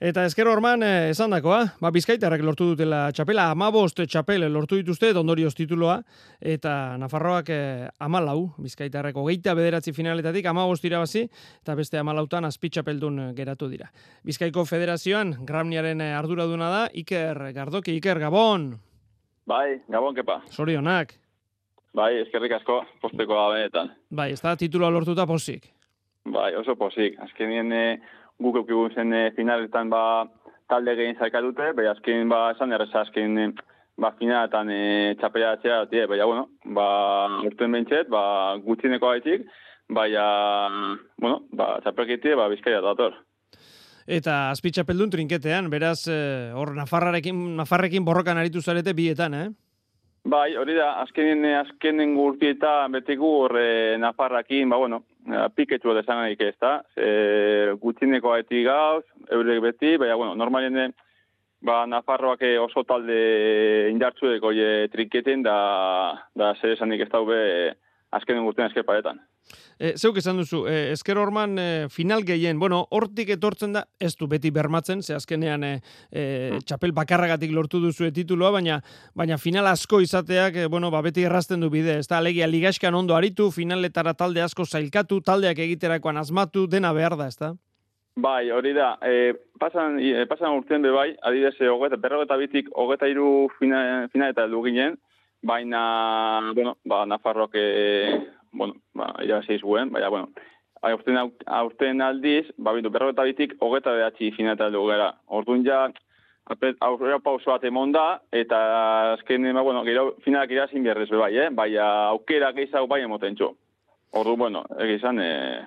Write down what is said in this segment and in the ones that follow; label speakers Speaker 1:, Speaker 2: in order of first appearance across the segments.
Speaker 1: Eta esker orman eh, esan dakoa, ba, bizkaitarrak lortu dutela txapela, amabost txapel lortu dituzte, ondorioz tituloa, eta Nafarroak eh, amalau, bizkaitarrak hogeita bederatzi finaletatik, amabost irabazi, eta beste amalautan azpitxapeldun geratu dira. Bizkaiko federazioan, Gramniaren eh, arduraduna da, Iker Gardoki, Iker Gabon.
Speaker 2: Bai, Gabon, kepa.
Speaker 1: Sorionak.
Speaker 2: Bai, eskerrik asko, posteko gabenetan.
Speaker 1: Bai, ez da tituloa lortuta posik.
Speaker 2: Bai, oso posik. Azkenien eh, guk eukigu zen e, finaletan ba, talde gehien zaika dute, bai azken ba, esan erreza azken e, ba, finaletan e, txapela atzea, tie, bai, bueno, ba, urten bentset, ba, gutxineko gaitik, bai, bueno, ba, txapelkitie, ba, bizkaia dator.
Speaker 1: Eta azpitxapeldun trinketean, beraz, hor, Nafarrarekin, Nafarrekin borrokan aritu zarete bietan, eh?
Speaker 2: Bai, hori da, azkenen, azkenen gurtieta betigu horre Nafarrakin, ba, bueno, piketu da esan ez da, e, gutxineko haeti gauz, eurek beti, baina, bueno, normalien, ba, Nafarroak oso talde indartzu deko trinketen, da, da zer esanik ez daube azkenen gurtien ezker paretan.
Speaker 1: E, zeuk esan duzu, e, esker orman e, final gehien, bueno, hortik etortzen da, ez du beti bermatzen, ze azkenean e, e, txapel bakarragatik lortu duzu tituloa, baina baina final asko izateak, e, bueno, ba, beti errazten du bide, ez da, alegia ligaskan ondo aritu, finaletara talde asko zailkatu, taldeak egiterakoan asmatu, dena behar da, ez da?
Speaker 2: Bai, hori da, e, pasan, e, pasan urtean be bai, adidez, e, hogeta, berrogeta bitik, hogeta iru finaleta edu ginen, baina, bueno, ba, Nafarroak e, bueno, ba, irabazi zuen, baina, bueno, aurten, aurten aldiz, ba, bintu, berro eta bitik, hogeta behatzi finata gara. Orduan ja, aurrera pauso bat emon da, eta azken, ba, bueno, gero finalak irazin berrez bai, eh? bai, aukera gehiago bai emoten txo. Ordu, bueno, egizan, eh,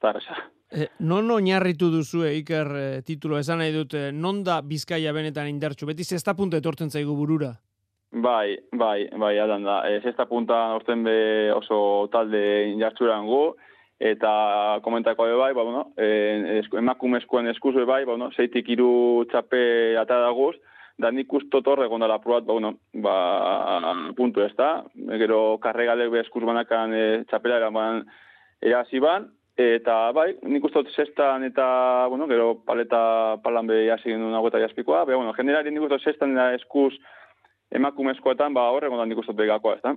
Speaker 2: zarreza.
Speaker 1: Eh, non oinarritu duzu Iker eh, titulo esan nahi dut, eh, non da Bizkaia benetan indartxu? Beti zesta punta etortzen zaigu burura?
Speaker 2: Bai, bai, bai, adan da. Ez ez punta orten be oso talde injartzuran gu, eta komentako bai, ba, bueno, e, emakumezkoen eskuzu bai, ba, bueno, zeitik iru txape ata daguz, da nik ustot horre gondala probat, ba, bueno, ba, puntu ez da, gero karregalek be eskuz banakan e, txapela eraman erazi ban, eta bai, nik ustot sextan eta, bueno, gero paleta palan be jasi genuen agota jaspikoa, be, bueno, generali nik ustot sextan eta eskuz emakumezkoetan ba horrek ondan ikustot begakoa, ezta?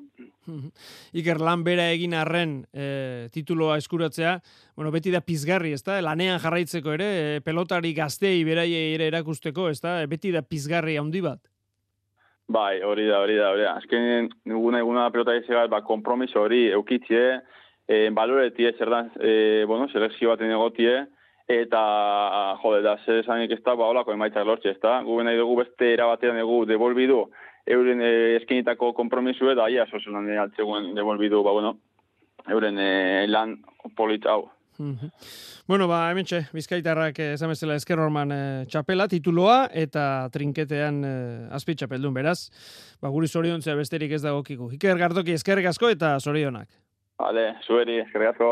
Speaker 1: Iker lan bera egin arren e, tituloa eskuratzea, bueno, beti da pizgarri, ezta? Lanean jarraitzeko ere, e, pelotari gaztei beraiei ere erakusteko, ezta? E, beti da pizgarri handi bat.
Speaker 2: Bai, hori da, hori da, hori da. Azken ninguna eguna pelotari zegat, ba, kompromiso hori eukitzie, e, baloretie, zer da, e, bueno, selekzio baten egotie, eta jode da, zer esanik ez da, ba, holako emaitzak lortxe, ez da? Gu nahi dugu beste erabatean dugu devolbidu, euren e, eskenitako kompromisu eta aia sozunan e, altzegoen devolbidu, ba, bueno, euren e, lan polit hau.
Speaker 1: Bueno, ba, hemen txe, bizkaitarrak esan bezala esker orman e, txapela, tituloa, eta trinketean e, azpi txapeldun, beraz. Ba, guri zoriontzea besterik ez dago kiku. Iker Gardoki eskerrik asko eta zorionak.
Speaker 2: Vale, zueri, eskerrik asko.